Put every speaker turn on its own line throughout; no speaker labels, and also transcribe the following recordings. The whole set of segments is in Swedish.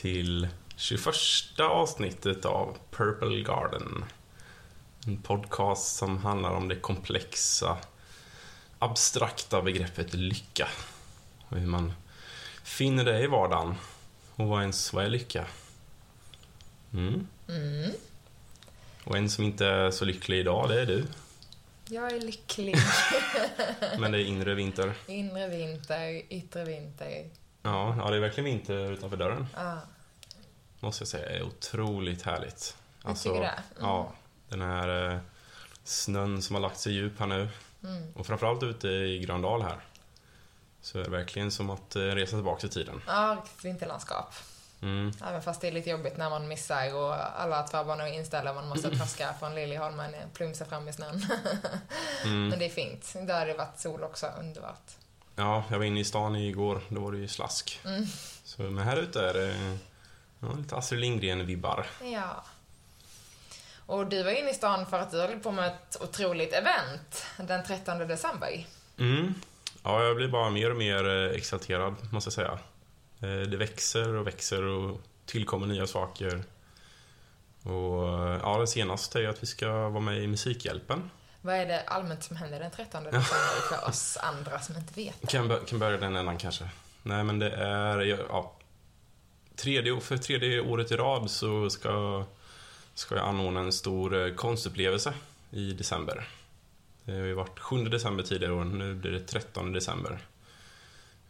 till 21 avsnittet av Purple Garden. En podcast som handlar om det komplexa, abstrakta begreppet lycka. Och hur man finner det i vardagen. Och vad ens vad är lycka? Mm.
Mm.
Och en som inte är så lycklig idag, det är du.
Jag är lycklig.
Men det är inre vinter.
Inre vinter, yttre vinter.
Ja, ja det är verkligen vinter utanför dörren.
Ah.
måste jag säga är otroligt härligt.
Jag tycker det? Mm.
Ja, den här eh, snön som har lagt sig djup här nu.
Mm.
Och framförallt ute i Gröndal här. Så är det verkligen som att eh, resa tillbaka i tiden.
Ja, riktigt vinterlandskap.
Mm.
Även fast det är lite jobbigt när man missar och alla tvärbanor är inställda man måste traska från Liljeholmen och plumsa fram i snön.
Mm.
Men det är fint. Där har det varit sol också, underbart.
Ja, jag var inne i stan igår. Då var det ju slask.
Mm.
Så, men här ute är det ja, lite Astrid Lindgren-vibbar.
Ja. Och du var inne i stan för att du höll på med ett otroligt event den 13 december.
Mm. Ja, jag blir bara mer och mer eh, exalterad, måste jag säga. Eh, Det växer och växer och tillkommer nya saker. Och eh, ja, det senaste är att vi ska vara med i Musikhjälpen.
Vad är det allmänt som händer den 13 december för oss andra som inte vet?
Kan, bör- kan börja den ändan kanske. Nej, men det är... Ja, tredje, för tredje året i rad så ska, ska jag anordna en stor eh, konstupplevelse i december. Det har ju varit 7 december tidigare och nu blir det 13 december.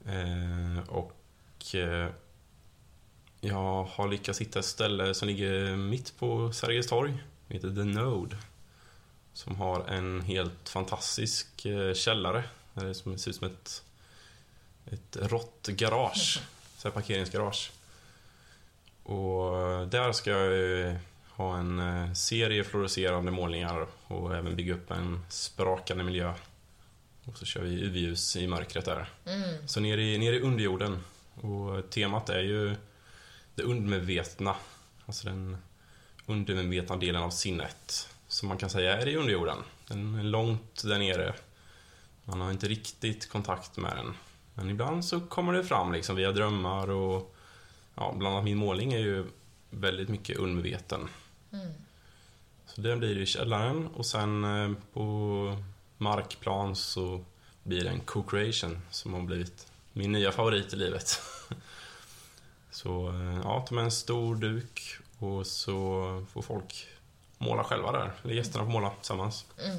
Eh, och eh, jag har lyckats hitta ett ställe som ligger mitt på Sergels torg. Det heter The Node. Som har en helt fantastisk eh, källare. Det som ser ut som ett, ett rått garage. Så här parkeringsgarage. Och där ska jag eh, ha en eh, serie fluorescerande målningar och även bygga upp en sprakande miljö. Och så kör vi UV-ljus i mörkret där.
Mm.
Så ner i, ner i underjorden. Och temat är ju det undermedvetna. Alltså den undermedvetna delen av sinnet. Som man kan säga är i underjorden. Den är långt där nere. Man har inte riktigt kontakt med den. Men ibland så kommer det fram liksom via drömmar och ja, bland annat min målning är ju väldigt mycket undermedveten.
Mm.
Så den blir i källaren och sen eh, på markplan så blir det en co-creation som har blivit min nya favorit i livet. Så eh, ja, ta med en stor duk och så får folk måla själva där. Eller gästerna får måla tillsammans.
Mm.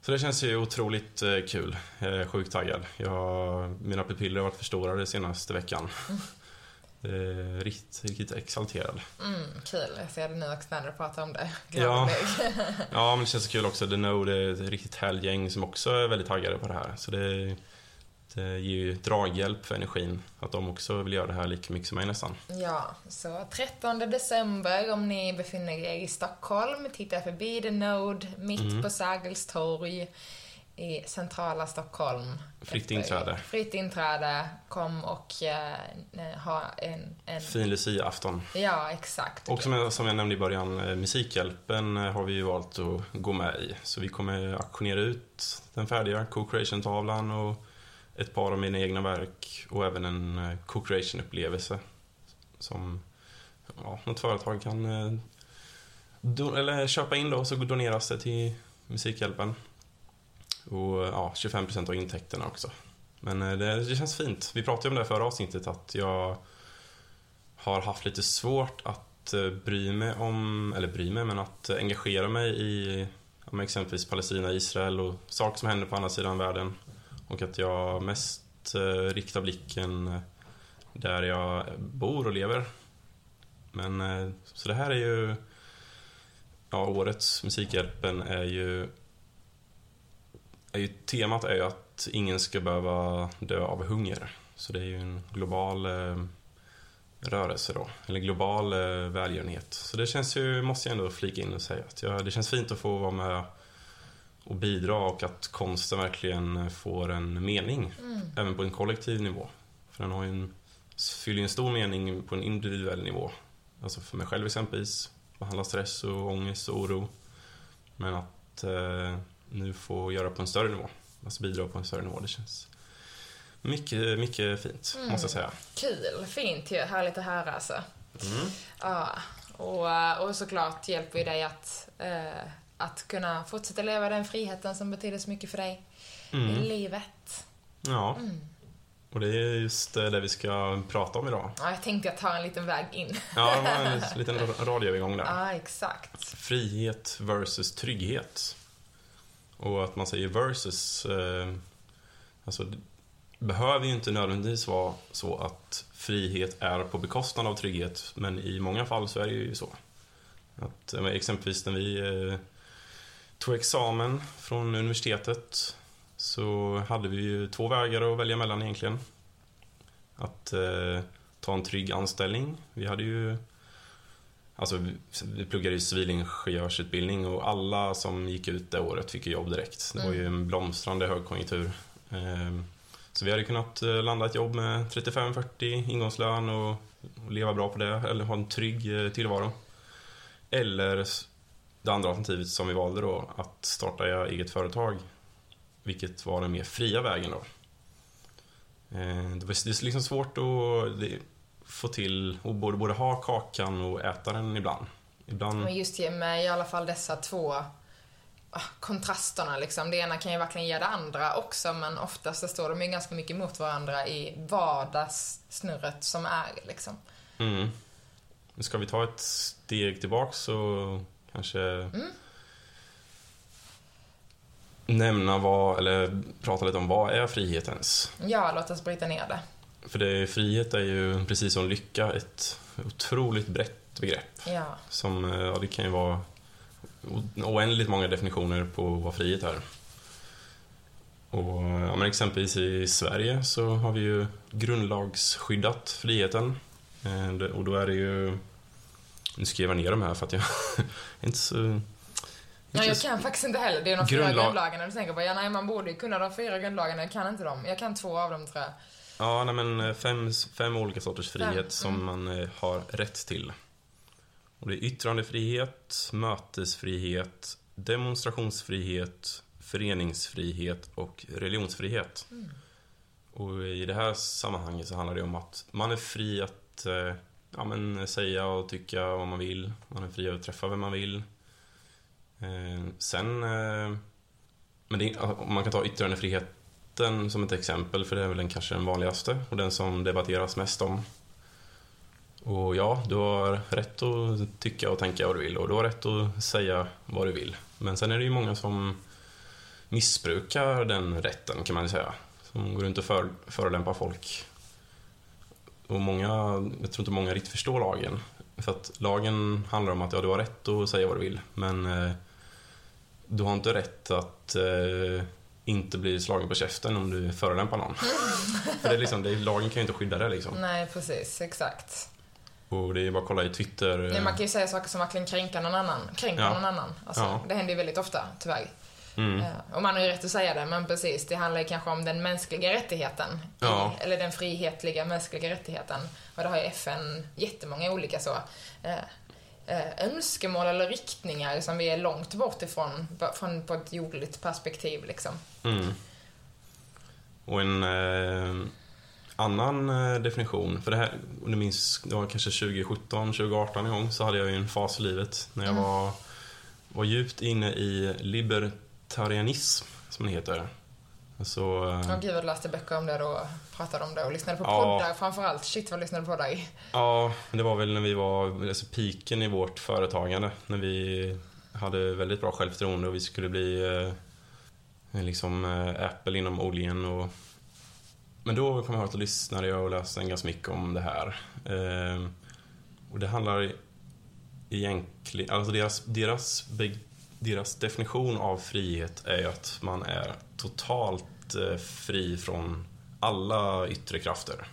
Så det känns ju otroligt eh, kul. Jag är sjukt taggad. Jag, mina pupiller har varit förstorade senaste veckan. Det är riktigt, riktigt exalterad.
Mm, kul. Jag ser det nu också när du pratar om det.
Ja.
Glad
Ja, men det känns så kul också. The Node är ett riktigt härligt gäng som också är väldigt taggade på det här. Så det, det ger ju draghjälp för energin. Att de också vill göra det här lika mycket som mig nästan.
Ja, så 13 december om ni befinner er i Stockholm, titta förbi The Node, mitt
Mm.
på Sergels torg i centrala Stockholm.
Fritt inträde.
Fritt inträde. Kom och eh, ha en... en
Fin Lucia-afton.
Ja, exakt.
Och som jag, som jag nämnde i början, eh, Musikhjälpen eh, har vi ju valt att gå med i. Så vi kommer auktionera ut den färdiga co-creation-tavlan och ett par av mina egna verk och även en eh, co-creation-upplevelse som ja, något företag kan eh, eller köpa in då så doneras det till Musikhjälpen. Och eh, ja, 25% av intäkterna också. Men det, det känns fint. Vi pratade om det förra avsnittet att jag har haft lite svårt att bry mig om, eller bry mig, men att engagera mig i exempelvis Palestina, Israel och saker som händer på andra sidan världen. Och att jag mest eh, riktar blicken eh, där jag bor och lever. Men eh, så det här är ju, ja, årets Musikhjälpen är ju, är ju temat är ju att ingen ska behöva dö av hunger. Så det är ju en global eh, rörelse då, eller global eh, välgörenhet. Så det känns ju, måste jag ändå flika in och säga, att jag, det känns fint att få vara med och bidra och att konsten verkligen får en mening,
Mm.
även på en kollektiv nivå. För den har en, fyller ju en stor mening på en individuell nivå. Alltså för mig själv exempelvis, behandla stress och ångest och oro. Men att eh, nu få göra på en större nivå, alltså bidra på en större nivå, det känns Mycket, mycket fint,
Mm.
måste jag säga.
Kul, fint ju. Härligt att höra alltså.
Mm.
Ja, och, och såklart hjälper ju dig att, eh, att kunna fortsätta leva den friheten som betyder så mycket för dig i
Mm.
livet.
Ja,
Mm.
och det är just eh, det vi ska prata om idag.
Ja, jag tänkte jag tar en liten väg in.
Ja, det var en liten radioövergång där.
Ja, exakt.
Frihet versus trygghet. Och att man säger versus, eh, alltså behöver ju inte nödvändigtvis vara så att frihet är på bekostnad av trygghet, men i många fall så är det ju så. Att, eh, exempelvis när vi eh, tog examen från universitetet så hade vi ju två vägar att välja mellan egentligen. Att eh, ta en trygg anställning. Vi hade ju Alltså, vi- vi pluggade ju civilingenjörsutbildning och alla som gick ut det året fick ju jobb direkt. Det var ju en blomstrande högkonjunktur. Ehm, Så vi hade kunnat eh, landa ett jobb med 35-40 ingångslön och leva bra på det, eller ha en trygg eh, tillvaro. Eller det andra alternativet som vi valde då, att starta eget företag. Vilket var den mer fria vägen då. Eh, Det var det är liksom svårt att det- få till och både, både ha kakan och äta den ibland. Ibland...
Men just ge med i alla fall dessa två ah, kontrasterna liksom. Det ena kan ju verkligen ge det andra också, men oftast så står de ju ganska mycket mot varandra i vardagssnurret som är liksom.
Mm. Ska vi ta ett steg tillbaks så kanske nämna vad, eller prata lite om vad är frihet ens?
Ja, låt oss bryta ner det.
För det, frihet är ju precis som lycka ett otroligt brett begrepp.
Ja.
Som, eh, ja, det kan ju vara oändligt många definitioner på vad frihet är. Och, ja, men exempelvis i Sverige så har vi ju grundlagsskyddat friheten. Eh, Och då är det ju... Nu skrev jag ner de här för att jag är inte så...
Nej, jag kan faktiskt inte heller. Det är de fyra
Grundlag-
grundlagarna. Du tänker på, ja nej man borde ju kunna de fyra grundlagarna. Jag kan inte dem. Jag kan två av dem tror jag.
Ja, nej, men eh, fem, fem olika sorters frihet
Fem,
som
mm.
man eh, har rätt till. Och det är yttrandefrihet, mötesfrihet, demonstrationsfrihet, föreningsfrihet och religionsfrihet.
Mm.
Och i det här sammanhanget så handlar det om att man är fri att eh, ja, men, säga och tycka vad man vill. Man är fri att träffa vem man vill. Eh, sen... Eh, men det, om man kan ta yttrandefriheten som ett exempel, för det är väl den kanske den vanligaste och den som debatteras mest om. Och ja, du har rätt att tycka och tänka vad du vill och du har rätt att säga vad du vill. Men sen är det ju många som missbrukar den rätten kan man ju säga. Som går runt och för, förolämpar folk. Och många, jag tror inte många riktigt förstår lagen. För att lagen handlar om att ja, du har rätt att säga vad du vill, men eh, du har inte rätt att eh, inte bli slagen på käften om du förolämpar någon. För det är liksom, det är, lagen kan ju inte skydda det liksom.
Nej, precis. Exakt.
Och det är bara att kolla i Twitter.
Nej, man kan ju säga saker som verkligen kränker någon annan. Kränker
Ja.
någon annan. Alltså,
Ja.
Det händer ju väldigt ofta, tyvärr.
Mm.
Eh, Och man har ju rätt att säga det, men precis, det handlar ju kanske om den mänskliga rättigheten.
Ja.
Eller den frihetliga mänskliga rättigheten. Och det har ju FN jättemånga olika så eh, eh, önskemål eller riktningar som vi är långt bort ifrån, från på ett jordligt perspektiv liksom.
Mm. Och en eh, annan definition, för det här, om du minns, det var kanske 2017, 2018 en gång, så hade jag ju en fas i livet när jag
Mm.
var, var djupt inne i libertarianism, som det heter. Alltså, eh,
Och gud, jag läste böcker om det då, pratade om det och lyssnade på
Ja.
poddar framförallt. Shit vad lyssnade på i.
Ja, det var väl när vi var, alltså piken i vårt företagande. När vi hade väldigt bra självförtroende och vi skulle bli eh, liksom eh, Apple inom oljan och Men då kom jag ihåg att lyssnade jag och läste ganska mycket om det här. Eh, och det handlar egentligen, alltså deras, deras, deras definition av frihet är ju att man är totalt eh, fri från alla yttre krafter.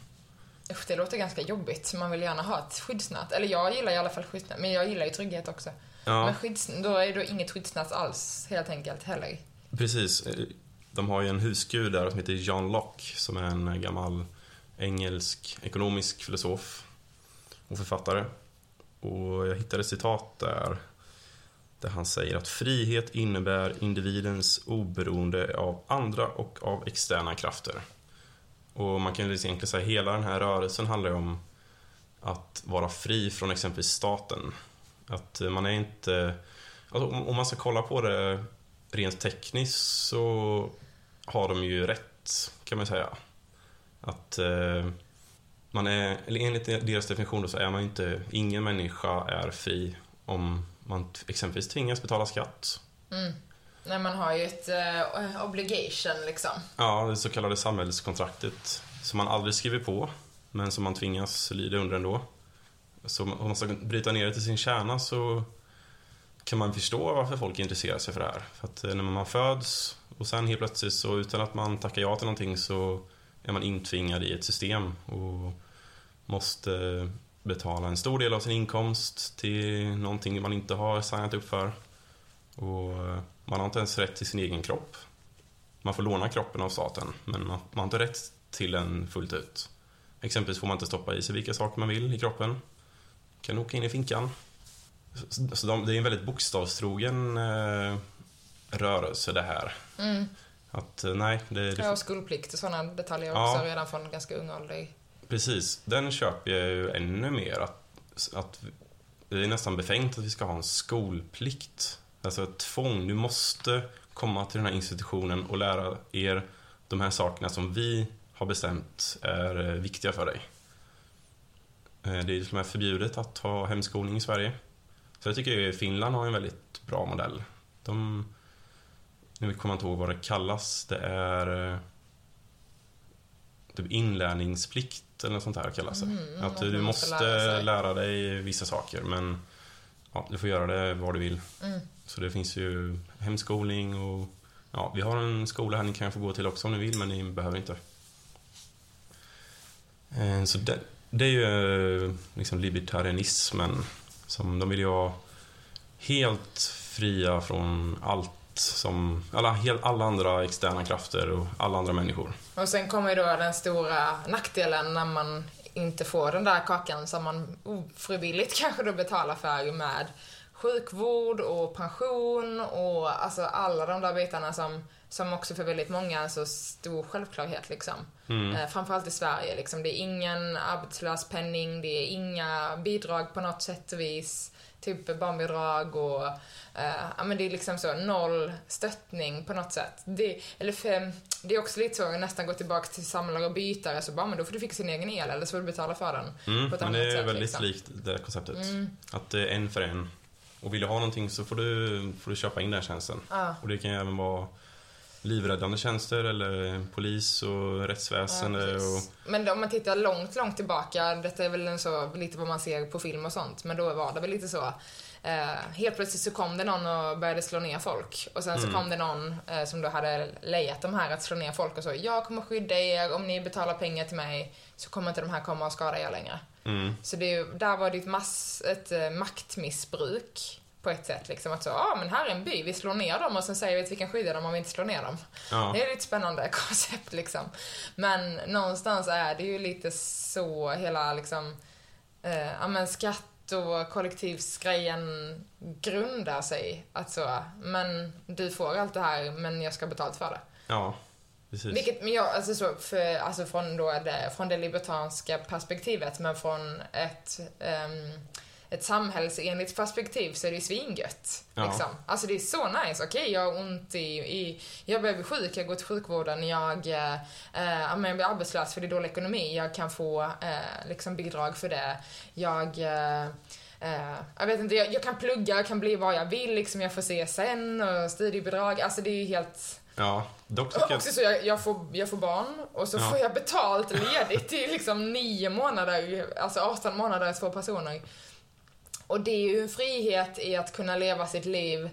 Usch, det låter ganska jobbigt. Man vill gärna ha ett skyddsnät. Eller jag gillar i alla fall skyddsnät, men jag gillar ju trygghet också.
Ja.
Men skydds, då är det inget skyddsnät alls, helt enkelt, heller.
Precis. De har ju en husgud där som heter John Locke som är en gammal engelsk ekonomisk filosof och författare. Och jag hittade ett citat där där han säger att frihet innebär individens oberoende av andra och av externa krafter. Och man kan ju liksom egentligen säga att hela den här rörelsen handlar ju om att vara fri från exempelvis staten. Att man är inte... Alltså om man ska kolla på det rent tekniskt så har de ju rätt, kan man säga. Att eh, man är, eller enligt deras definition så är man inte, ingen människa är fri om man exempelvis tvingas betala skatt.
Mm. Nej, man har ju ett uh, obligation liksom.
Ja, det så kallade samhällskontraktet som man aldrig skriver på, men som man tvingas lyda under ändå. Så om man ska bryta ner det till sin kärna så kan man förstå varför folk intresserar sig för det här. För att eh, när man föds och sen helt plötsligt så utan att man tackar ja till någonting så är man intvingad i ett system och måste betala en stor del av sin inkomst till någonting man inte har signat upp för. Och eh, man har inte ens rätt till sin egen kropp. Man får låna kroppen av staten, men man, man har inte rätt till den fullt ut. Exempelvis får man inte stoppa i sig vilka saker man vill i kroppen. Kan åka in i finkan. Så de, det är en väldigt bokstavstrogen eh, rörelse det här.
Mm.
Att eh, nej, det... det
ja, och skolplikt och sådana detaljer ja. också redan från ganska ung ålder.
Precis, den köper jag ju ännu mer. Att, att det är nästan befängt att vi ska ha en skolplikt. Alltså ett tvång. Du måste komma till den här institutionen och lära er de här sakerna som vi har bestämt är eh, viktiga för dig. Eh, det är till och med förbjudet att ha hemskolning i Sverige. Så jag tycker att Finland har en väldigt bra modell. De, nu kommer jag inte ihåg vad det kallas. Det är eh, typ inlärningsplikt eller något sånt här kallas det. Mm, att du måste lära, lära, dig vissa saker men ja, du får göra det var du vill.
Mm.
Så det finns ju hemskolning och ja, vi har en skola här ni kan få gå till också om ni vill men ni behöver inte. Eh, så det, det är ju eh, liksom libertarianismen som de vill ju ha helt fria från allt som alla, alla andra externa krafter och alla andra människor.
Och sen kommer ju då den stora nackdelen när man inte får den där kakan som man ofrivilligt kanske då betalar för med sjukvård och pension och alltså alla de där bitarna som, som också för väldigt många är så stor självklarhet liksom.
Mm.
Eh, framförallt i Sverige liksom. Det är ingen arbetslöspenning, det är inga bidrag på något sätt och vis. Typ barnbidrag och Uh, ja, men det är liksom så, noll stöttning på något sätt. Det, eller för, det är också lite så, att nästan gå tillbaka till samlare och bytare, så bara, men då får du fixa sin egen el eller så får du betala för den.
Mm, men det är sätt, väldigt liksom. likt det konceptet.
Mm.
Att det är en för en. Och vill du ha någonting så får du, får du köpa in den tjänsten.
Ja.
Och det kan ju även vara livräddande tjänster eller polis och rättsväsende. Ja, och...
Men om man tittar långt, långt tillbaka, detta är väl en så, lite vad man ser på film och sånt, men då var det väl lite så Eh, helt plötsligt så kom det någon och började slå ner folk. Och sen så mm. kom det någon eh, som då hade lejat de här att slå ner folk och så, jag kommer skydda er, om ni betalar pengar till mig så kommer inte de här komma och skada er längre.
Mm.
Så det, där var det ett, mass, ett eh, maktmissbruk på ett sätt. Liksom att så, ja ah, men här är en by, vi slår ner dem och sen säger vi att vi kan skydda dem om vi inte slår ner dem.
Ja.
Det är ett spännande koncept liksom. Men någonstans är det ju lite så hela liksom, eh, ja men skatt och kollektivsgrejen grundar sig. Alltså, men du får allt det här, men jag ska betalt för det.
Ja, precis.
Vilket, men jag, alltså så, för, alltså från, då det, från det libertanska perspektivet, men från ett um, ett samhällsenligt perspektiv så är det ju svingött.
Ja.
Liksom. Alltså det är så nice. Okej, okay, jag har ont i, i... Jag behöver sjuk, jag går till sjukvården, jag, eh, jag blir arbetslös för det är dålig ekonomi. Jag kan få eh, liksom bidrag för det. Jag... Eh, Uh, jag vet inte, jag, jag, kan plugga, jag kan bli vad jag vill, liksom jag får CSN och studiebidrag. Alltså det är ju helt...
Ja, dock tycker
jag... Också så jag, jag, får, jag får barn och så ja. får jag betalt ledigt i liksom nio månader, alltså 18 månader, två personer. Och det är ju en frihet i att kunna leva sitt liv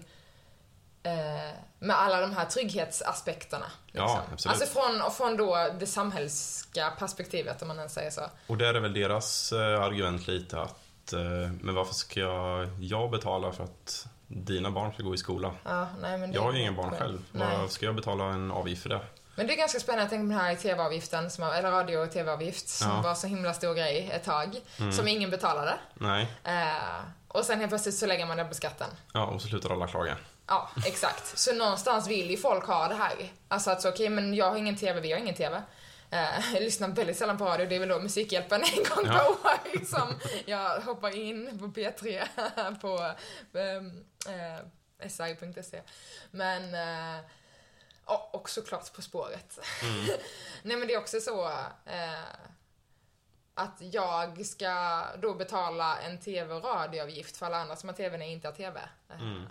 eh, med alla de här trygghetsaspekterna.
Liksom. Ja, absolut.
Alltså från, från då det samhällska perspektivet, om man ens säger så.
Och där är väl deras eh, argument lite att, eh, men varför ska jag, jag betala för att dina barn ska gå i skola?
Ja, nej, men
jag har ju inga barn själv. Varför ska jag betala en avgift för det?
Men det är ganska spännande att tänka på den här TV-avgiften, eller radio och TV-avgift, som ja. var så himla stor grej ett tag. Mm. Som ingen betalade.
Nej.
Eh, och sen helt plötsligt så lägger man det på skatten.
Ja, och så slutar alla klaga.
Ja, exakt. Så någonstans vill ju folk ha det här. Alltså att så, okej, okay, men jag har ingen TV, vi har ingen TV. Eh, jag lyssnar väldigt sällan på radio, det är väl då Musikhjälpen en gång
Ja.
per år som jag hoppar in på P3 på ehm, eh, si.se. Men, eh, och, och såklart På spåret.
Mm.
Nej men det är också så eh, att jag ska då betala en TV och radioavgift för alla andra som har TV när jag inte har TV. Eh,
Mm.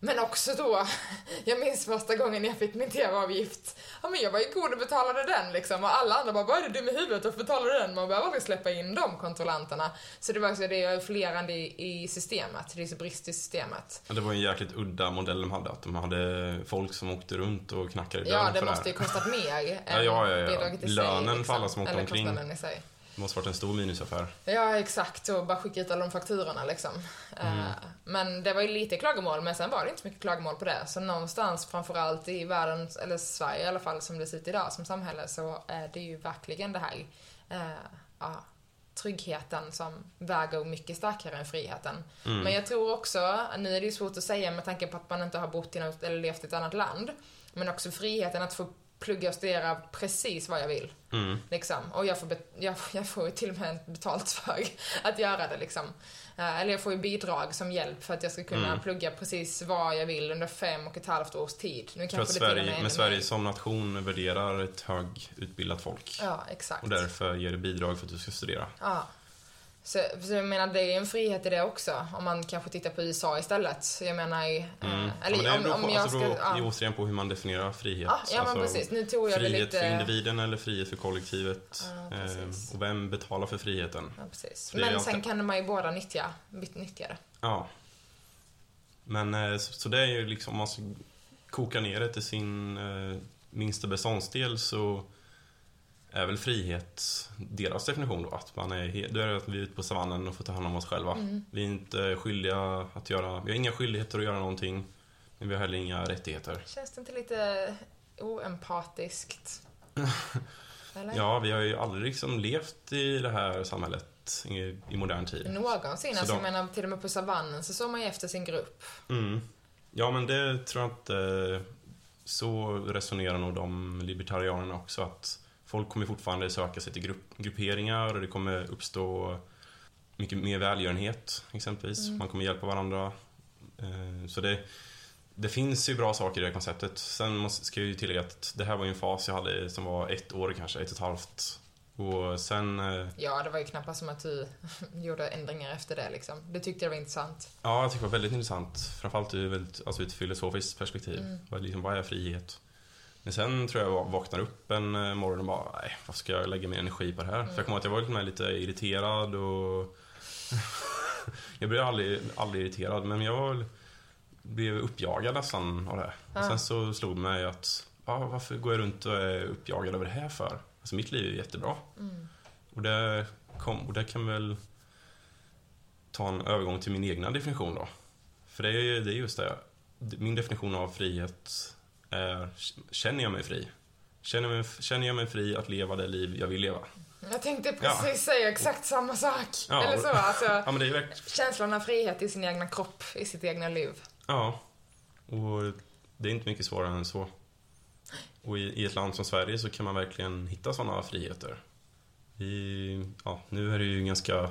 Men också då, jag minns första gången jag fick min TV-avgift. Ja men jag var ju god och betalade den liksom och alla andra bara, vad är du dum i huvudet och betalar den? Man behöver aldrig släppa in de kontrollanterna. Så det var så, det är flerande i, i systemet, det är så brist i systemet.
Ja, Det var en jäkligt udda modell de hade, att de hade folk som åkte runt och knackade i dörren
Ja, det
för
måste ju kostat mer
Ja,
än
ja, ja, ja.
bidraget i sig.
Lönen för
liksom.
alla som åkte omkring. Det måste varit en stor minusaffär.
Ja, exakt. Och bara skicka ut alla de fakturorna liksom.
Mm.
Eh, Men det var ju lite klagomål, men sen var det inte så mycket klagomål på det. Så någonstans, framförallt i världen, eller Sverige i alla fall, som det ser ut idag som samhälle, så är det ju verkligen det här eh, ja, tryggheten som väger mycket starkare än friheten.
Mm.
Men jag tror också, nu är det ju svårt att säga med tanke på att man inte har bott i något, eller levt i ett annat land, men också friheten att få plugga och studera precis vad jag vill.
Mm.
Liksom. Och jag får, jag, jag får ju till och med betalt för att göra det liksom. Eh, Eller jag får ju bidrag som hjälp för att jag ska kunna
Mm.
plugga precis vad jag vill under fem och ett halvt års tid. Nu
För att
kanske till och
Sverige, men Sverige som nation värderar ett högutbildat folk.
Ja, exakt.
Och därför ger det bidrag för att du ska studera.
Ja. Så, så jag menar, det är en frihet i det också. Om man kanske tittar på USA istället. Så Jag menar, eh,
Mm.
eller
ja, det
om,
beror
om
på,
jag
alltså,
ska...
beror
Ja,
återigen på hur man definierar frihet.
ja, ja men
Alltså,
precis. Nu tog jag
Frihet
lite...
för individen eller frihet för kollektivet.
Precis.
eh, och vem betalar för friheten?
Ja, precis.
För
Men
alltid-
sen kan man ju båda nyttja, nyttja det.
Ja. Men eh, så, så det är ju liksom, om man ska koka ner det till sin eh, minsta beståndsdel så är väl frihet deras definition då. Att man är, då är det att vi är ute på savannen och får ta hand om oss själva.
Mm.
Vi är inte skyldiga att göra, vi har inga skyldigheter att göra någonting. Men vi har heller inga rättigheter.
Känns det inte lite oempatiskt? Eller?
Ja, vi har ju aldrig liksom levt i det här samhället i, i modern tid.
Någonsin.
Så
Alltså,
de-
jag menar, till och med på savannen så såg man ju efter sin grupp.
Mm. Ja, men det tror jag inte... Så resonerar nog de libertarianerna också. Att folk kommer fortfarande söka sig till grupp, grupperingar och det kommer uppstå mycket mer välgörenhet, exempelvis.
Mm.
Man kommer hjälpa varandra. Eh, Så det, det finns ju bra saker i det här konceptet. Sen måste, ska jag ju tillägga att det här var ju en fas jag hade som var ett år kanske, ett och ett halvt. Och sen... eh,
Ja, det var ju knappast som att du gjorde ändringar efter det liksom. Du tyckte det var intressant.
Ja, jag tycker det var väldigt intressant. Framförallt ur, väldigt, alltså ur ett filosofiskt perspektiv.
Mm.
Vad, liksom, vad är frihet? Men sen tror jag jag vaknar upp en eh, morgon och bara, nej, vad ska jag lägga mer energi på det här? För jag kommer ihåg att jag var lite, med lite irriterad och... jag blev aldrig, aldrig irriterad, men jag var, blev uppjagad nästan av det. Och
Ah.
sen så slog det mig att, ja, varför går jag runt och är uppjagad över det här för? Alltså mitt liv är jättebra.
Mm.
Och det, kom, och det kan väl ta en övergång till min egna definition då. För det är, det är just det. Min definition av frihet känner jag mig fri? Känner, mig, känner jag mig fri att leva det liv jag vill leva?
Jag tänkte
Ja.
precis säga exakt samma sak.
Ja,
Eller så, alltså.
Ja, men det är verkligen...
Känslan av frihet i sin egna kropp, i sitt egna liv.
Ja. Och det är inte mycket svårare än så. Och i, i ett land som Sverige så kan man verkligen hitta sådana friheter. I, ja, nu är det ju ganska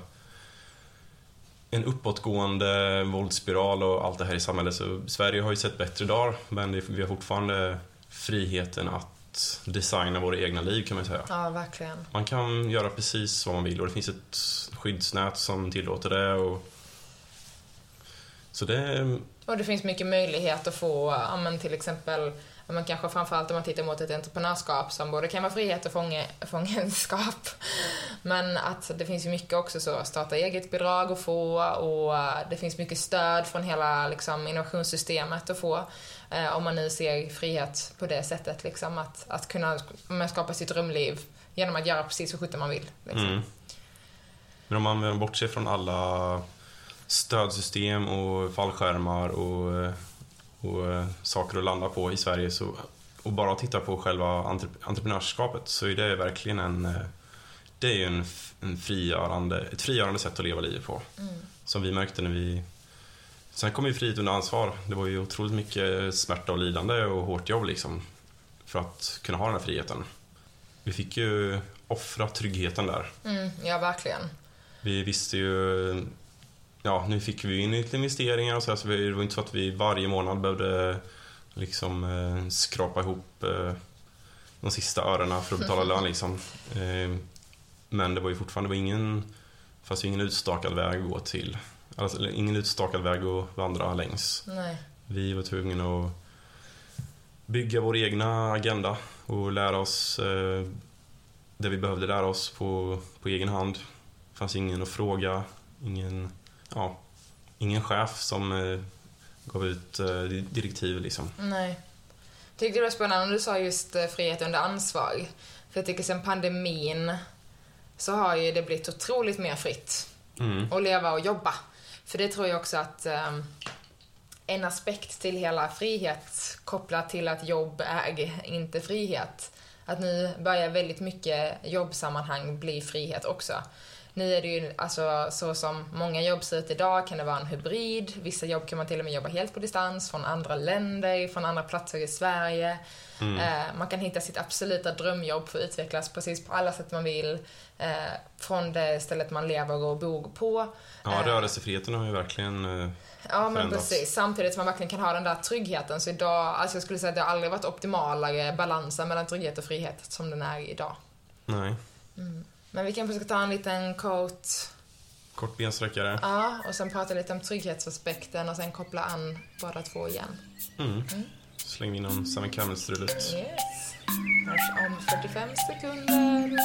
en uppåtgående våldsspiral och allt det här i samhället. Så Sverige har ju sett bättre dagar, men vi har fortfarande friheten att designa våra egna liv kan man säga.
Ja, verkligen.
Man kan göra precis vad man vill och det finns ett skyddsnät som tillåter det. Och... Så det,
Och det finns mycket möjlighet att få, ja, men till exempel, men kanske framförallt om man tittar mot ett entreprenörskap som både kan vara frihet och fånge, fångenskap. Men att det finns ju mycket också så, starta eget-bidrag att få och det finns mycket stöd från hela liksom, innovationssystemet att få. Eh, om man nu ser frihet på det sättet, liksom, att, att kunna skapa sitt drömliv genom att göra precis så sjutton man vill. Liksom.
Mm. Men om man bortser från alla stödsystem och fallskärmar och, eh, och saker att landa på i Sverige så, och bara tittar på själva entrep- entreprenörskapet så är det verkligen en det är en, en frigörande, ett frigörande sätt att leva livet på.
Mm.
Som vi märkte när vi... Sen kom ju frihet under ansvar. Det var ju otroligt mycket smärta och lidande och hårt jobb liksom. För att kunna ha den här friheten. vi fick ju offra tryggheten där.
Mm, ja, verkligen.
Vi visste ju... Ja, nu fick vi in lite investeringar så, här, så det var inte så att vi varje månad behövde liksom eh, skrapa ihop eh, de sista örena för att betala lön liksom. Eh, men det var ju fortfarande var ingen, fast ingen utstakad väg att gå till. Alltså, ingen utstakad väg att vandra längs.
Nej.
Vi var tvungna att bygga vår egna agenda och lära oss eh, det vi behövde lära oss på, på egen hand. Det fanns ingen att fråga, ingen, ja, ingen chef som eh, gav ut eh, direktiv liksom.
Nej. Tyckte det var spännande du sa just eh, frihet under ansvar. För jag tycker sen pandemin så har ju det blivit otroligt mer fritt
Mm.
att leva och jobba. För det tror jag också att eh, en aspekt till hela frihet kopplat till att jobb är inte frihet. Att nu börjar väldigt mycket jobbsammanhang bli frihet också. Nu är det ju alltså så som många jobb ser ut idag kan det vara en hybrid. Vissa jobb kan man till och med jobba helt på distans från andra länder, från andra platser i Sverige. Eh, man kan hitta sitt absoluta drömjobb för att utvecklas precis på alla sätt man vill. Eh, från det stället man lever och bor på.
Ja, rörelsefriheten har ju verkligen eh,
Ja, men
förändrats.
precis. Samtidigt som man verkligen kan ha den där tryggheten. Så idag, alltså jag skulle säga att det har aldrig varit optimalare balansen mellan trygghet och frihet som den är idag.
Nej.
Men vi kanske ska ta en liten quote,
Kort bensträckare.
ja, och sen prata lite om trygghetsaspekten och sen koppla an båda två igen.
Mm. Släng in någon Seven Camels-trudelutt.
Yes. Hörs om 45 sekunder.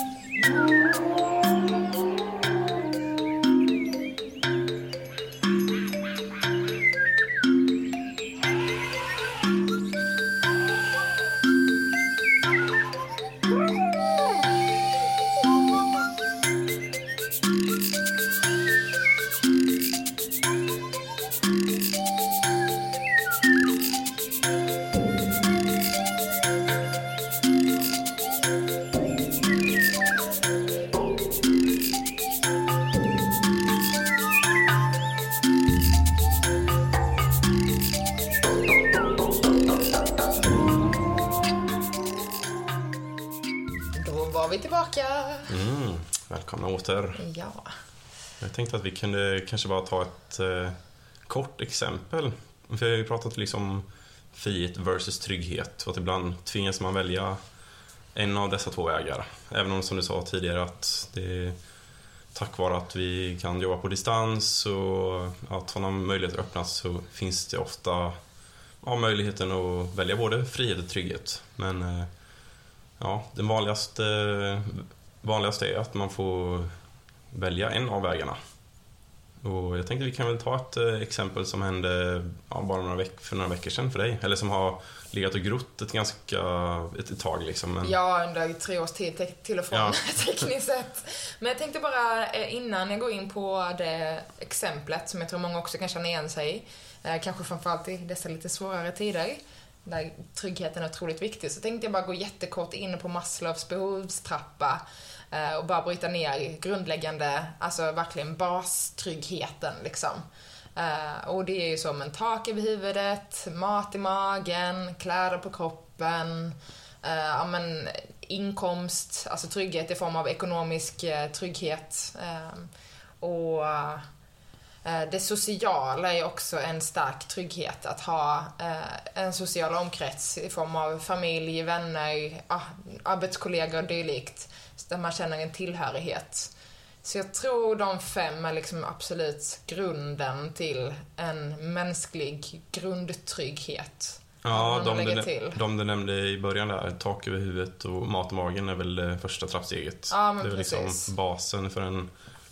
Åter.
Ja.
Jag tänkte att vi kunde kanske bara ta ett eh, kort exempel. För vi har ju pratat liksom om frihet versus trygghet och att ibland tvingas man välja en av dessa två vägar. Även om som du sa tidigare att det tack vare att vi kan jobba på distans och att sådana möjligheter öppnas så finns det ofta ja, möjligheten att välja både frihet och trygghet. Men eh, ja, den vanligaste, vanligaste är att man får välja en av vägarna. Och jag tänkte vi kan väl ta ett eh, exempel som hände ja, bara några veck- för några veckor sedan för dig. Eller som har legat och grott ett ganska ett, ett tag liksom. Men,
Ja, under tre års tid till och från
Ja.
tekniskt sett. Men jag tänkte bara eh, innan jag går in på det exemplet som jag tror många också kan känna igen sig i, eh, kanske framförallt i dessa lite svårare tider, där tryggheten är otroligt viktig, så tänkte jag bara gå jättekort in på Maslows behovstrappa eh, och bara bryta ner grundläggande, alltså verkligen bastryggheten liksom. Eh, och det är ju som en tak över huvudet, mat i magen, kläder på kroppen, eh, ja, men, inkomst, alltså trygghet i form av ekonomisk trygghet. Och det sociala är också en stark trygghet. Att ha eh, en social omkrets i form av familj, vänner, arbetskollegor och dylikt. Där man känner en tillhörighet. Så jag tror de fem är liksom absolut grunden till en mänsklig grundtrygghet.
ja, de, du,
till.
de du nämnde i början där, tak över huvudet och mat i magen är väl första trappsteget.
Ja, men
det är väl
precis.
liksom basen för en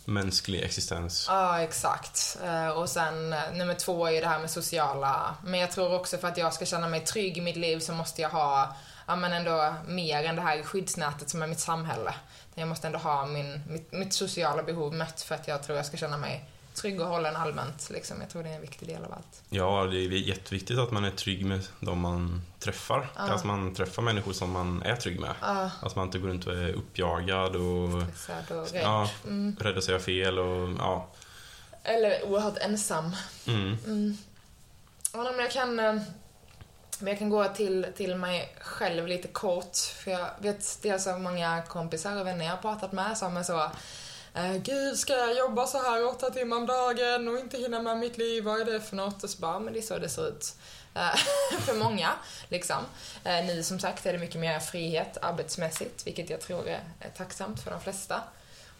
mänsklig existens.
Ja, exakt. Eh, och sen eh, nummer två är ju det här med sociala. Men jag tror också för att jag ska känna mig trygg i mitt liv så måste jag ha, ja men ändå mer än det här skyddsnätet som är mitt samhälle. Jag måste ändå ha min, mitt, mitt sociala behov mött för att jag tror jag ska känna mig trygg och hållen allmänt. Liksom. Jag tror det är en viktig del av allt.
Ja, det är jätteviktigt att man är trygg med de man träffar.
Ja.
Att man träffar människor som man är trygg med.
Ja,
Att man inte går runt och är uppjagad och
stressad och rädd.
ja,
Mm.
rädd att säga fel och ja.
Eller oerhört ensam.
Mm.
Mm. Ja, men jag kan... eh, Men jag kan gå till, till mig själv lite kort, för jag vet dels av många kompisar och vänner jag har pratat med som är så eh, Gud, ska jag jobba så här åtta timmar om dagen och inte hinna med mitt liv? Vad är det för något? Och så bara, men det är så det ser ut. Eh, för många, liksom. Eh, nu som sagt är det mycket mer frihet arbetsmässigt, vilket jag tror är, tacksamt för de flesta.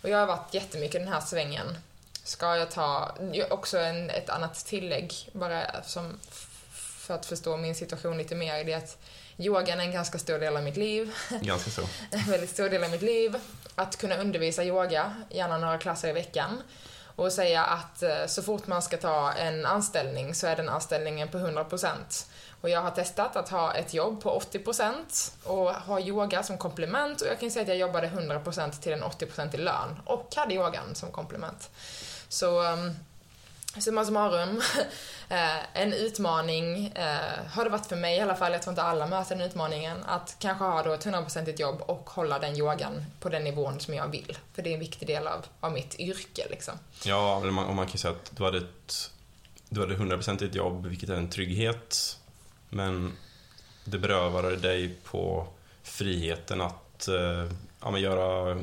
Och jag har varit jättemycket i den här svängen. Ska jag ta, också en, ett annat tillägg, bara som för att förstå min situation lite mer, det är att yogan är en ganska stor del av mitt liv.
Ganska så.
en väldigt stor del av mitt liv. Att kunna undervisa yoga, gärna några klasser i veckan. Och säga att eh, så fort man ska ta en anställning så är den anställningen på 100%. Och jag har testat att ha ett jobb på 80% och ha yoga som komplement och jag kan säga att jag jobbade 100% till en 80% i lön och hade yogan som komplement. Så ehm, summa summarum, eh, en utmaning eh, har det varit för mig i alla fall, jag tror inte alla möter den utmaningen, att kanske ha då ett 100% jobb och hålla den yogan på den nivån som jag vill. För det är en viktig del av, av mitt yrke liksom.
Ja, och man, och man kan säga att du hade ett du hade 100% jobb, vilket är en trygghet, men det berövade dig på friheten att eh, ja, göra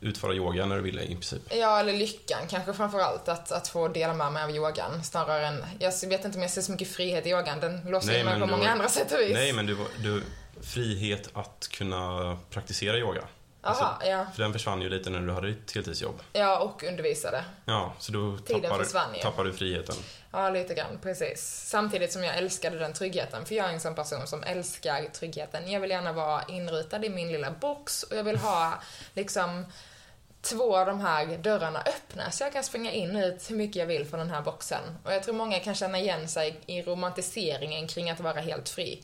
utföra yoga när du ville i princip.
Ja, eller lyckan kanske framförallt. Att, att få dela med mig av yogan snarare än... Jag vet inte om jag ser så mycket frihet i yogan. Den låser in mig på många var, andra sätt och vis.
Nej, men du, du, frihet att kunna praktisera yoga.
Aha, alltså, ja.
För den försvann ju lite när du hade ditt heltidsjobb.
Ja, och undervisade.
Ja, så då tappar, tappar du friheten.
Ja, lite grann, precis. Samtidigt som jag älskade den tryggheten, för jag är en sån person som älskar tryggheten. Jag vill gärna vara inrutad i min lilla box och jag vill ha liksom två av de här dörrarna öppna så jag kan springa in och ut hur mycket jag vill från den här boxen. Och jag tror många kan känna igen sig i romantiseringen kring att vara helt fri.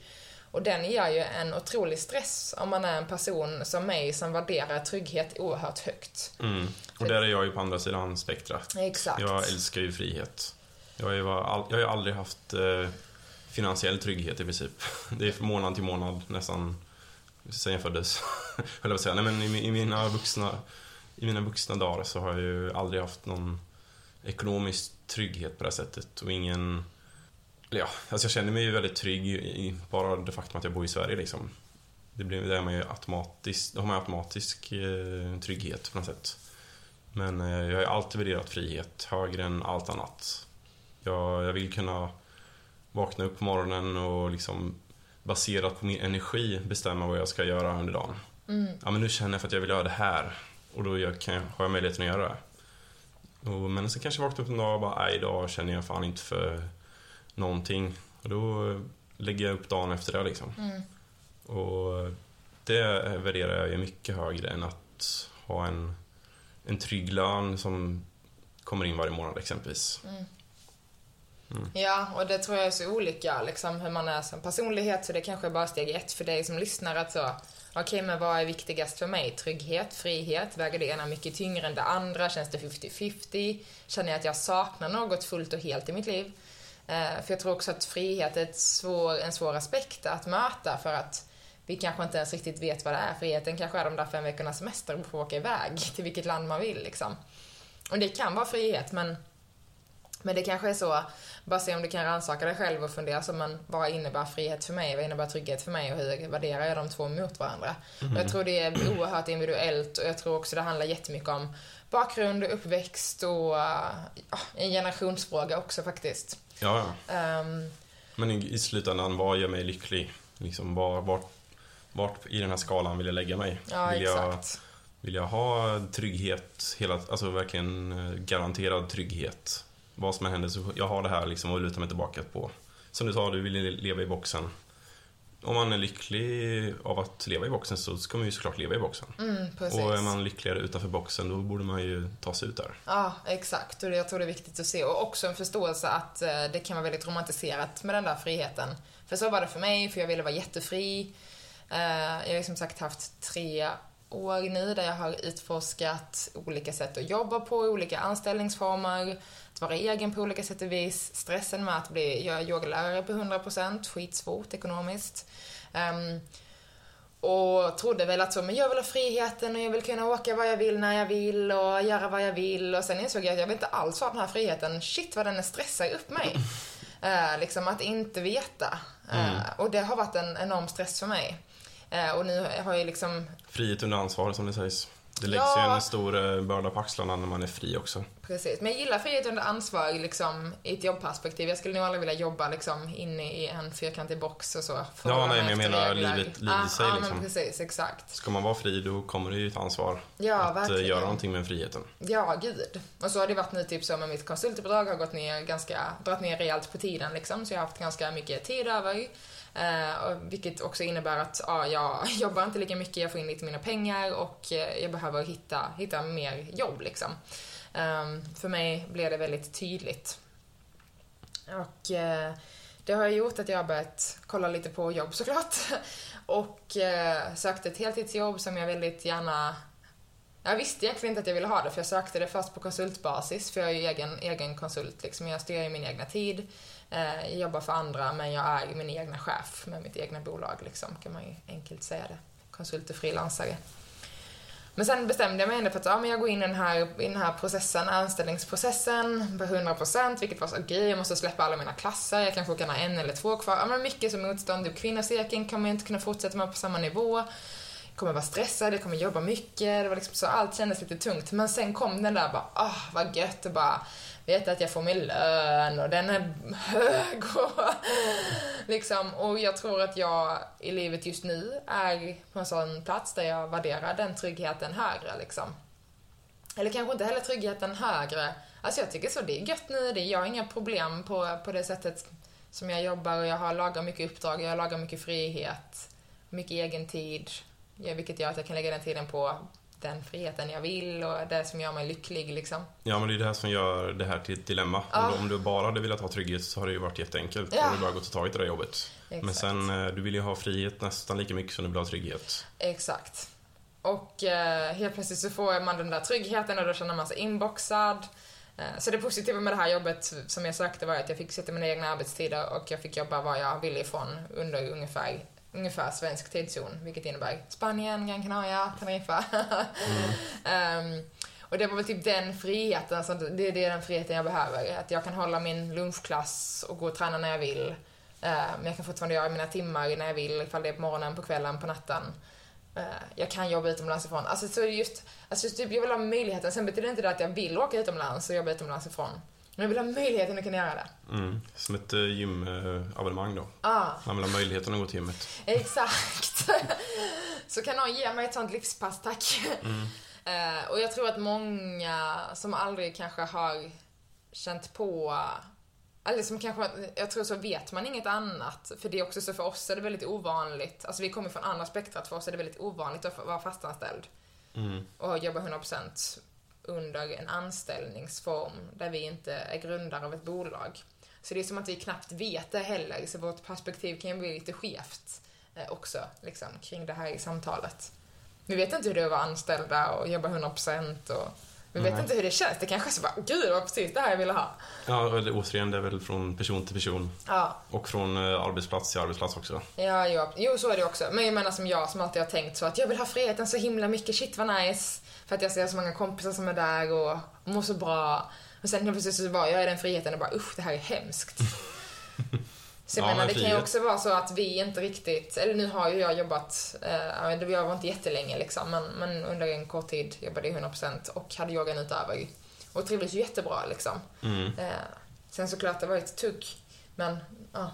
Och den ger ju en otrolig stress om man är en person som mig som värderar trygghet oerhört högt.
Mm. Och där är jag ju på andra sidan spektrat.
Exakt.
Jag älskar ju frihet. Jag har ju, jag har ju aldrig haft eh, finansiell trygghet i princip. Det är från månad till månad nästan sen jag föddes. Höll jag säga. Nej men i, i mina vuxna i mina vuxna dagar så har jag ju aldrig haft någon ekonomisk trygghet på det här sättet och ingen... Ja, alltså jag känner mig ju väldigt trygg i bara det faktum att jag bor i Sverige liksom. Det blir, där man ju automatiskt, har man automatisk eh, trygghet på något sätt. Men eh, jag har alltid värderat frihet högre än allt annat. Jag, jag vill kunna vakna upp på morgonen och liksom baserat på min energi bestämma vad jag ska göra under dagen. Mm. Ja, men nu känner jag för att jag vill göra det här. Och då jag, kan, har jag möjligheten att göra det. Och, men sen kanske jag vaknar upp en dag och bara, nej idag känner jag fan inte för någonting. Och då lägger jag upp dagen efter det liksom. Mm. Och det värderar jag ju mycket högre än att ha en, en trygg lön som kommer in varje månad exempelvis. Mm.
Mm. Ja, och det tror jag är så olika liksom, hur man är som personlighet, så det kanske är bara steg ett för dig som lyssnar att så, okej, okay, men vad är viktigast för mig? Trygghet, frihet, väger det ena mycket tyngre än det andra? Känns det 50-50? Känner jag att jag saknar något fullt och helt i mitt liv? Eh, för jag tror också att frihet är ett svår, en svår aspekt att möta för att vi kanske inte ens riktigt vet vad det är. Friheten kanske är de där fem veckornas semester och få åka iväg till vilket land man vill liksom. Och det kan vara frihet, men men det kanske är så, bara se om du kan rannsaka dig själv och fundera så, men vad innebär frihet för mig? Vad innebär trygghet för mig? Och hur värderar jag de två mot varandra? Mm. jag tror det är oerhört individuellt och jag tror också det handlar jättemycket om bakgrund och uppväxt och uh, en generationsfråga också faktiskt.
Ja, ja. Um, men i, i slutändan, vad gör mig lycklig? Liksom, var, vart, vart i den här skalan vill jag lägga mig?
Ja,
vill
exakt.
Jag, vill jag ha trygghet, hela, alltså verkligen eh, garanterad trygghet? vad som än händer så jag har det här liksom att luta mig tillbaka på. Som du sa, du vill leva i boxen. Om man är lycklig av att leva i boxen så ska man ju såklart leva i boxen.
Mm,
och är man lyckligare utanför boxen då borde man ju ta sig ut där.
Ja, exakt. Och jag tror det är viktigt att se. Och också en förståelse att eh, det kan vara väldigt romantiserat med den där friheten. För så var det för mig, för jag ville vara jättefri. Eh, jag har som sagt haft tre år nu där jag har utforskat olika sätt att jobba på, olika anställningsformer att vara egen på olika sätt och vis. Stressen med att bli, jag är yogalärare på 100%, skitsvårt ekonomiskt. Um, och trodde väl att så, men jag vill ha friheten och jag vill kunna åka vad jag vill när jag vill och göra vad jag vill. Och sen insåg jag att jag vill inte alls ha den här friheten. Shit vad den stressar upp mig. Eh, liksom att inte veta. Eh,
Mm.
och det har varit en enorm stress för mig. Eh, och nu har jag liksom
Frihet under ansvar, som det sägs. Det läggs
Ja.
ju en stor eh, börda på axlarna när man är fri också.
Precis, men jag gillar frihet under ansvar liksom, i ett jobbperspektiv. Jag skulle nog aldrig vilja jobba liksom, inne i en fyrkantig box och så.
Ja, nej, men jag menar
regler.
livet- livet i
ah,
sig,
Ja,
liksom.
men precis, exakt.
Ska man vara fri, då kommer det ju ett ansvar
Ja,
att eh,
verkligen.
göra någonting med friheten.
Ja, gud. Och så har det varit nu typ så med mitt konsultuppdrag har gått ner ganska, dragit ner rejält på tiden liksom. Så jag har haft ganska mycket tid över. Eh, vilket också innebär att ja, jag jobbar inte lika mycket, jag får in lite mindre pengar och eh, jag behöver hitta, hitta mer jobb liksom. Eh, för mig blev det väldigt tydligt. Och eh, det har gjort att jag har börjat kolla lite på jobb såklart. Och eh, sökte ett heltidsjobb som jag väldigt gärna jag visste egentligen inte att jag ville ha det, för jag sökte det först på konsultbasis, för jag är ju egen, egen konsult. Liksom. Jag styr ju min egna tid, Eh, jag jobbar för andra, men jag är min egna chef med mitt egna bolag, liksom, kan man ju enkelt säga det. Konsult och frilansare. Men sen bestämde jag mig ändå för att ja, men jag går in i den här, i den här processen, anställningsprocessen på 100% vilket var så, okej, jag måste släppa alla mina klasser, jag kanske kan ha en eller två kvar. Ja, men mycket som motstånd. Typ kvinnocirkeln kommer jag inte kunna fortsätta med på samma nivå. Jag kommer vara stressad, jag kommer jobba mycket. Det var liksom så, allt kändes lite tungt. Men sen kom den där bara, ah, vad gött och bara veta att jag får min lön och den är hög och liksom. Och jag tror att jag i livet just nu är på en sån plats där jag värderar den tryggheten högre liksom. Eller kanske inte heller tryggheten högre. Alltså jag tycker så, det är gött nu, det jag har inga problem på, på det sättet som jag jobbar och jag har lagar mycket uppdrag, jag lagar mycket frihet, mycket egen tid, vilket gör att jag kan lägga den tiden på den friheten jag vill och det som gör mig lycklig liksom.
Ja, men det är det här som gör det här till ett dilemma.
Ja.
Om, du, om du bara hade velat ha trygghet så har det ju varit jätteenkelt.
Ja.
Då hade du bara gått och tagit det där jobbet. Men
Exakt.
sen, eh, du vill ju ha frihet nästan lika mycket som du vill ha trygghet.
Exakt. Och eh, helt plötsligt så får man den där tryggheten och då känner man sig inboxad. Eh, så det positiva med det här jobbet som jag sökte var att jag fick sätta mina egna arbetstider och jag fick jobba var jag ville ifrån under ungefär, ungefär svensk tidszon, vilket innebär Spanien, Gran Canaria, Teneriffa. Ehm, och det var väl typ den friheten, alltså det, det är den friheten jag behöver. Att jag kan hålla min lunchklass och gå och träna när jag vill. Eh, Men jag kan fortfarande göra mina timmar när jag vill, ifall det är på morgonen, på kvällen, på natten. Eh, Jag kan jobba utomlands ifrån. Alltså, så just, alltså just typ, jag vill ha möjligheten. Sen betyder inte det att jag vill åka utomlands och jobba utomlands ifrån. Men jag vill ha möjligheten att kunna göra det.
Mm. Som ett eh, gymabonnemang då.
Ah,
Man vill ha möjligheten att gå till gymmet.
exakt. så kan någon ge mig ett sånt livspass, tack. Eh, och jag tror att många som aldrig kanske har känt på eller som kanske, jag tror så vet man inget annat. För det är också så för oss är det väldigt ovanligt. Alltså vi kommer från andra spektrat, för oss är det väldigt ovanligt att vara fastanställd.
Mm.
och jobba 100% under en anställningsform där vi inte är grundare av ett bolag. Så det är som att vi knappt vet det heller, så vårt perspektiv kan ju bli lite skevt eh, också, liksom, kring det här i samtalet. Vi vet inte hur det är att vara anställda och jobba 100% och vi vet
Nej.
inte hur det känns. Det kanske är så bara, gud det var precis det här jag ville ha.
Ja, eller återigen, det är väl från person till person.
Ja,
Och från eh, arbetsplats till arbetsplats också.
Ja, jo, jo, så är det också. Men jag menar som jag som alltid har tänkt så att jag vill ha friheten så himla mycket, shit vad nice. För att jag ser så många kompisar som är där och mår så bra. Och sen helt plötsligt så var jag i den friheten och bara usch, det här är hemskt. Så jag
Ja,
menar,
men
det kan ju också vara så att vi inte riktigt, eller nu har ju jag jobbat, eh, det var inte jättelänge liksom, men, men under en kort tid jobbade jag 100% och hade yogan utöver. Och trivdes ju jättebra liksom.
Mm.
Eh, sen såklart, det var ett tugg. Men, ja.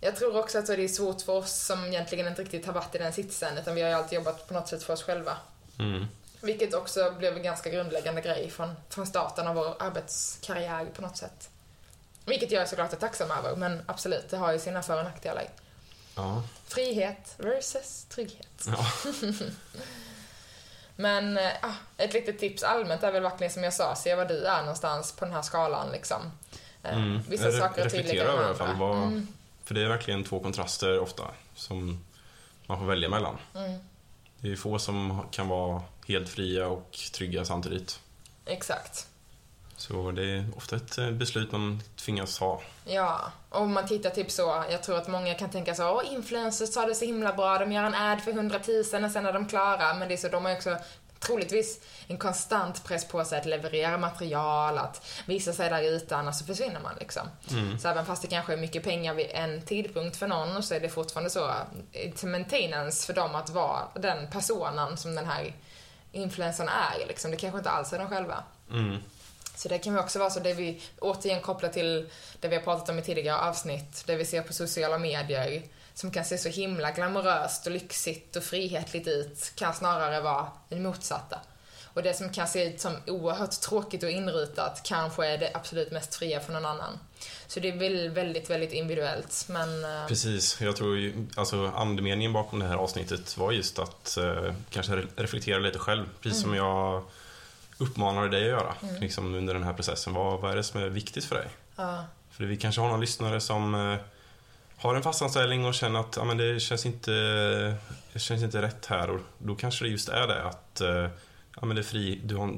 Jag tror också att det är svårt för oss som egentligen inte riktigt har varit i den sitsen, utan vi har ju alltid jobbat på något sätt för oss själva.
Mm.
Vilket också blev en ganska grundläggande grej från, från starten av vår arbetskarriär på något sätt. Vilket jag såklart är tacksam över, men absolut, det har ju sina för och nackdelar.
Ja.
Frihet versus trygghet.
ja.
Men eh, ah, ett litet tips allmänt är väl verkligen som jag sa, se var du är någonstans på den här skalan liksom. Eh,
Mm.
Vissa
Re-
saker är tydligare än
alla fall.
andra.
Vad,
Mm,
För det är verkligen två kontraster ofta som man får välja mellan.
mm,
Det är få som kan vara helt fria och trygga samtidigt.
exakt.
Så det är ofta ett eh, beslut man tvingas ha.
Ja, och om man tittar typ så, jag tror att många kan tänka så, åh influencers har det så himla bra, de gör en ad för 100 000 och sen är de klara, men det är så, de har också troligtvis en konstant press på sig att leverera material, att visa sig där ute, annars så försvinner man liksom.
Mm.
Så även fast det kanske är mycket pengar vid en tidpunkt för någon så är det fortfarande så till maintenance för dem att vara den personen som den här influensen är liksom. Det kanske inte alls är de själva.
Mm.
Så det kan ju också vara så, det vi återigen kopplar till det vi har pratat om i tidigare avsnitt, det vi ser på sociala medier, som kan se så himla glamoröst och lyxigt och frihetligt ut, kan snarare vara det motsatta. Och det som kan se ut som oerhört tråkigt och inrutat kanske är det absolut mest fria för någon annan. Så det är väl väldigt, väldigt individuellt, men... eh,
Precis, jag tror ju, alltså andemeningen bakom det här avsnittet var just att eh, kanske re- reflektera lite själv, precis som jag uppmanade dig att göra liksom under den här processen. Vad, vad är det som är viktigt för dig?
Ja,
För vi kanske har någon lyssnare som eh, har en fastanställning och känner att ja, men det, känns inte, det känns inte rätt här och då kanske det just är det att eh, ja, men det, är fri, du har,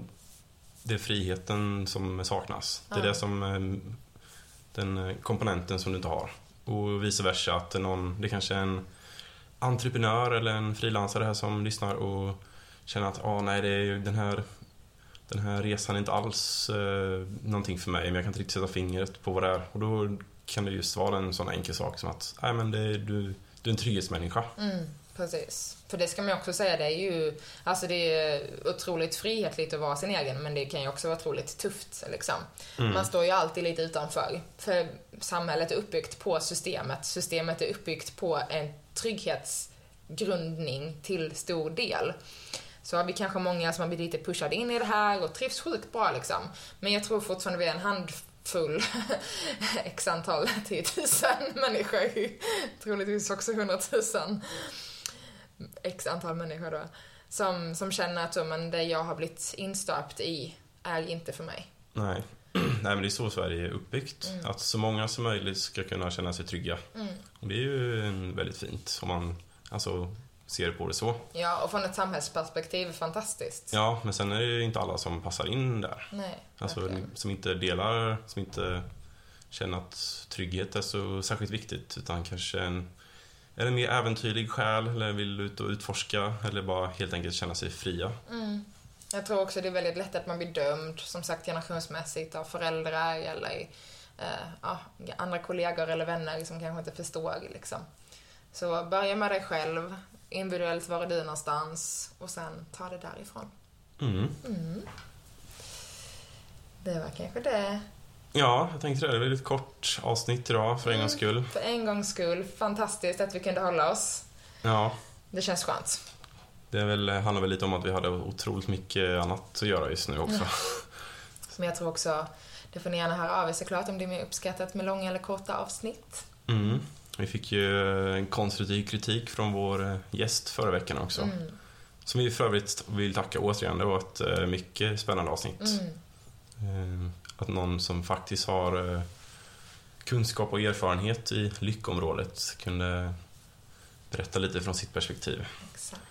det är friheten som saknas. Det är det som eh, den eh, komponenten som du inte har. Och vice versa, att någon, det kanske är en entreprenör eller en frilansare här som lyssnar och känner att ah, nej, det är ju den här den här resan är inte alls eh, någonting för mig, men jag kan inte riktigt sätta fingret på vad det är. Och då kan det just vara en sån enkel sak som att, nej men det är, du, du är en trygghetsmänniska.
mm, precis. För det ska man ju också säga, det är ju, alltså det är otroligt frihetligt att vara sin egen, men det kan ju också vara otroligt tufft liksom.
Mm.
Man står ju alltid lite utanför. För samhället är uppbyggt på systemet. Systemet är uppbyggt på en trygghetsgrundning till stor del. Så har vi kanske många som har blivit lite pushade in i det här och trivs sjukt bra liksom. Men jag tror fortfarande vi är en handfull, x antal, 10 000 människor, troligtvis också 100 000, x antal människor då, som, som känner att men det jag har blivit instöpt i är inte för mig.
Nej. nej, men det är så Sverige är uppbyggt. Att så många som möjligt ska kunna känna sig trygga.
Mm.
Och det är ju väldigt fint om man alltså, ser på det så.
Ja, och från ett samhällsperspektiv, fantastiskt.
Ja, men sen är det ju inte alla som passar in där.
Nej,
Alltså som inte delar, som inte känner att trygghet är så särskilt viktigt utan kanske en, är en mer äventyrlig själ eller vill ut och utforska eller bara helt enkelt känna sig fria.
Mm. Jag tror också det är väldigt lätt att man blir dömd, som sagt generationsmässigt, av föräldrar eller eh, andra kollegor eller vänner som kanske inte förstår. Liksom. Så börja med dig själv, individuellt, var är du någonstans och sen ta det därifrån.
Mm.
Det var kanske det.
Ja, jag tänkte det. Det var ett kort avsnitt idag för en gångs skull.
För en gångs skull, fantastiskt att vi kunde hålla oss.
Ja,
Det känns skönt.
det är väl, handlar väl lite om att vi hade otroligt mycket annat att göra just nu också.
Men jag tror också, det får ni gärna höra av er såklart om det är mer uppskattat med långa eller korta avsnitt.
Mm. Vi fick ju en konstruktiv kritik från vår eh, gäst förra veckan också.
Mm.
Som vi för övrigt vill tacka återigen. Det var ett eh, mycket spännande avsnitt.
Mm.
Eh, Att någon som faktiskt har eh, kunskap och erfarenhet i lyckområdet kunde berätta lite från sitt perspektiv.
Exakt.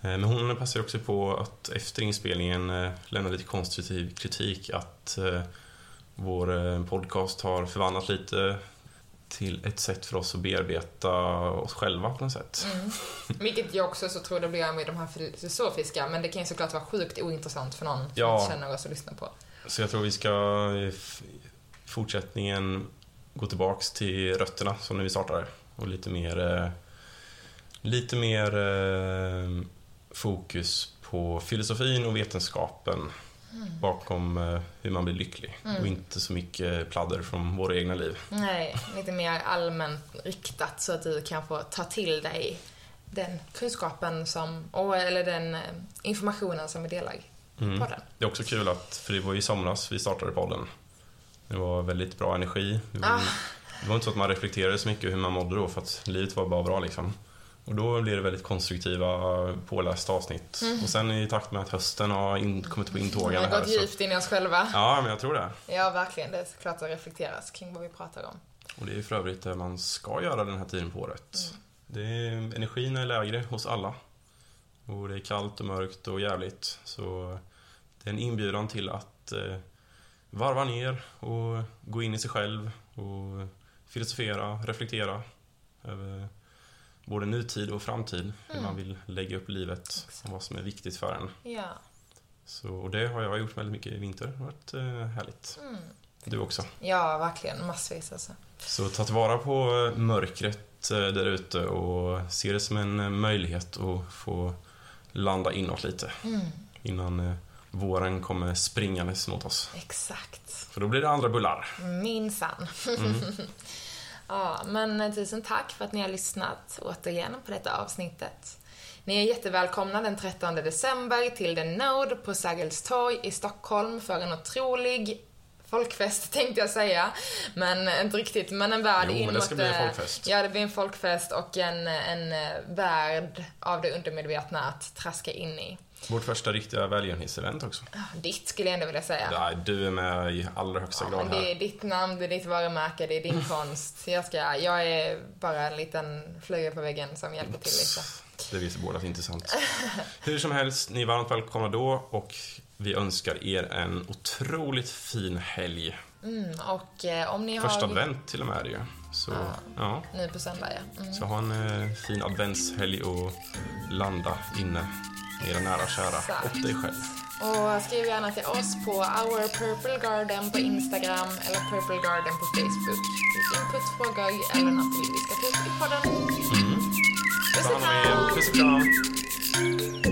Eh, Men hon passar också på att efter inspelningen eh, lämna lite konstruktiv kritik att eh, vår podcast har förvandlat lite till ett sätt för oss att bearbeta oss själva på något sätt.
Mm. Vilket jag också så tror det blir med de här filosofiska, men det kan ju såklart vara sjukt ointressant för någon som inte känner oss och lyssnar på.
Så jag tror vi ska i fortsättningen gå tillbaks till rötterna som när vi startade. Och lite mer eh, lite mer eh, fokus på filosofin och vetenskapen bakom eh, hur man blir lycklig. Och inte så mycket pladder från våra egna liv.
Nej, lite mer allmänt riktat så att du kan få ta till dig den kunskapen som, eller den informationen som vi delar
Mm.
podden.
Det är också kul att, för det var ju i somras vi startade podden. Det var väldigt bra energi. Det var,
Ah.
det var inte så att man reflekterade så mycket hur man mådde då för att livet var bara bra liksom. Och då blev det väldigt konstruktiva, pålästa avsnitt. Och sen i takt med att hösten har in, kommit på
Vi
intågande
har
här
gått
så...
djupt in i oss själva.
Ja, men jag tror det.
Ja, verkligen. Det är klart att reflekteras kring vad vi pratar om.
Och det är för övrigt det man ska göra den här tiden på året. Det är, energin är lägre hos alla. Och det är kallt och mörkt och jävligt. Så det är en inbjudan till att eh, varva ner och gå in i sig själv och filosofera, reflektera över både nutid och framtid. Hur man vill lägga upp livet och vad som är viktigt för en.
Ja.
Så, och det har jag gjort väldigt mycket i vinter. Det har varit eh, härligt. Du också.
ja, verkligen. Massvis alltså.
Så ta tillvara på eh, mörkret där ute och se det som en möjlighet att få landa inåt lite. Innan eh, våren kommer springandes mot oss.
Exakt.
För då blir det andra bullar.
Minsann. ja, men eh, tusen tack för att ni har lyssnat återigen på detta avsnittet. Ni är jättevälkomna den 13 december till The Node på Sergels torg i Stockholm för en otrolig folkfest tänkte jag säga. Men inte riktigt, men en värld
Jo, men det ska bli en
eh,
folkfest.
Ja, det blir en folkfest och en, en eh, värld av det undermedvetna att traska in i.
Vårt första riktiga välgörenhetsevent också.
Ja, Ditt skulle jag ändå vilja säga.
Nej, du är med i allra högsta
Ja,
grad
men det är
här.
ditt namn, det är ditt varumärke, det är din konst. Jag, ska, jag är bara en liten fluga på väggen som hjälper till lite.
Det vet vi båda att det är intressant. Hur som helst, ni är varmt välkomna då och vi önskar er en otroligt fin helg.
Mm, och eh, om ni
Första
har...
advent till och med är det ju. Så, ja.
Nu på söndag, ja. Mm.
Så ha en eh, fin adventshelg och landa inne med era nära och kära
Exakt.
och dig själv.
Och skriv gärna till oss på Our Purple Garden på Instagram eller Purple Garden på Facebook. Input, frågor eller något vi ska ta upp i podden.
Ta
Puss och kram!
Puss och kram.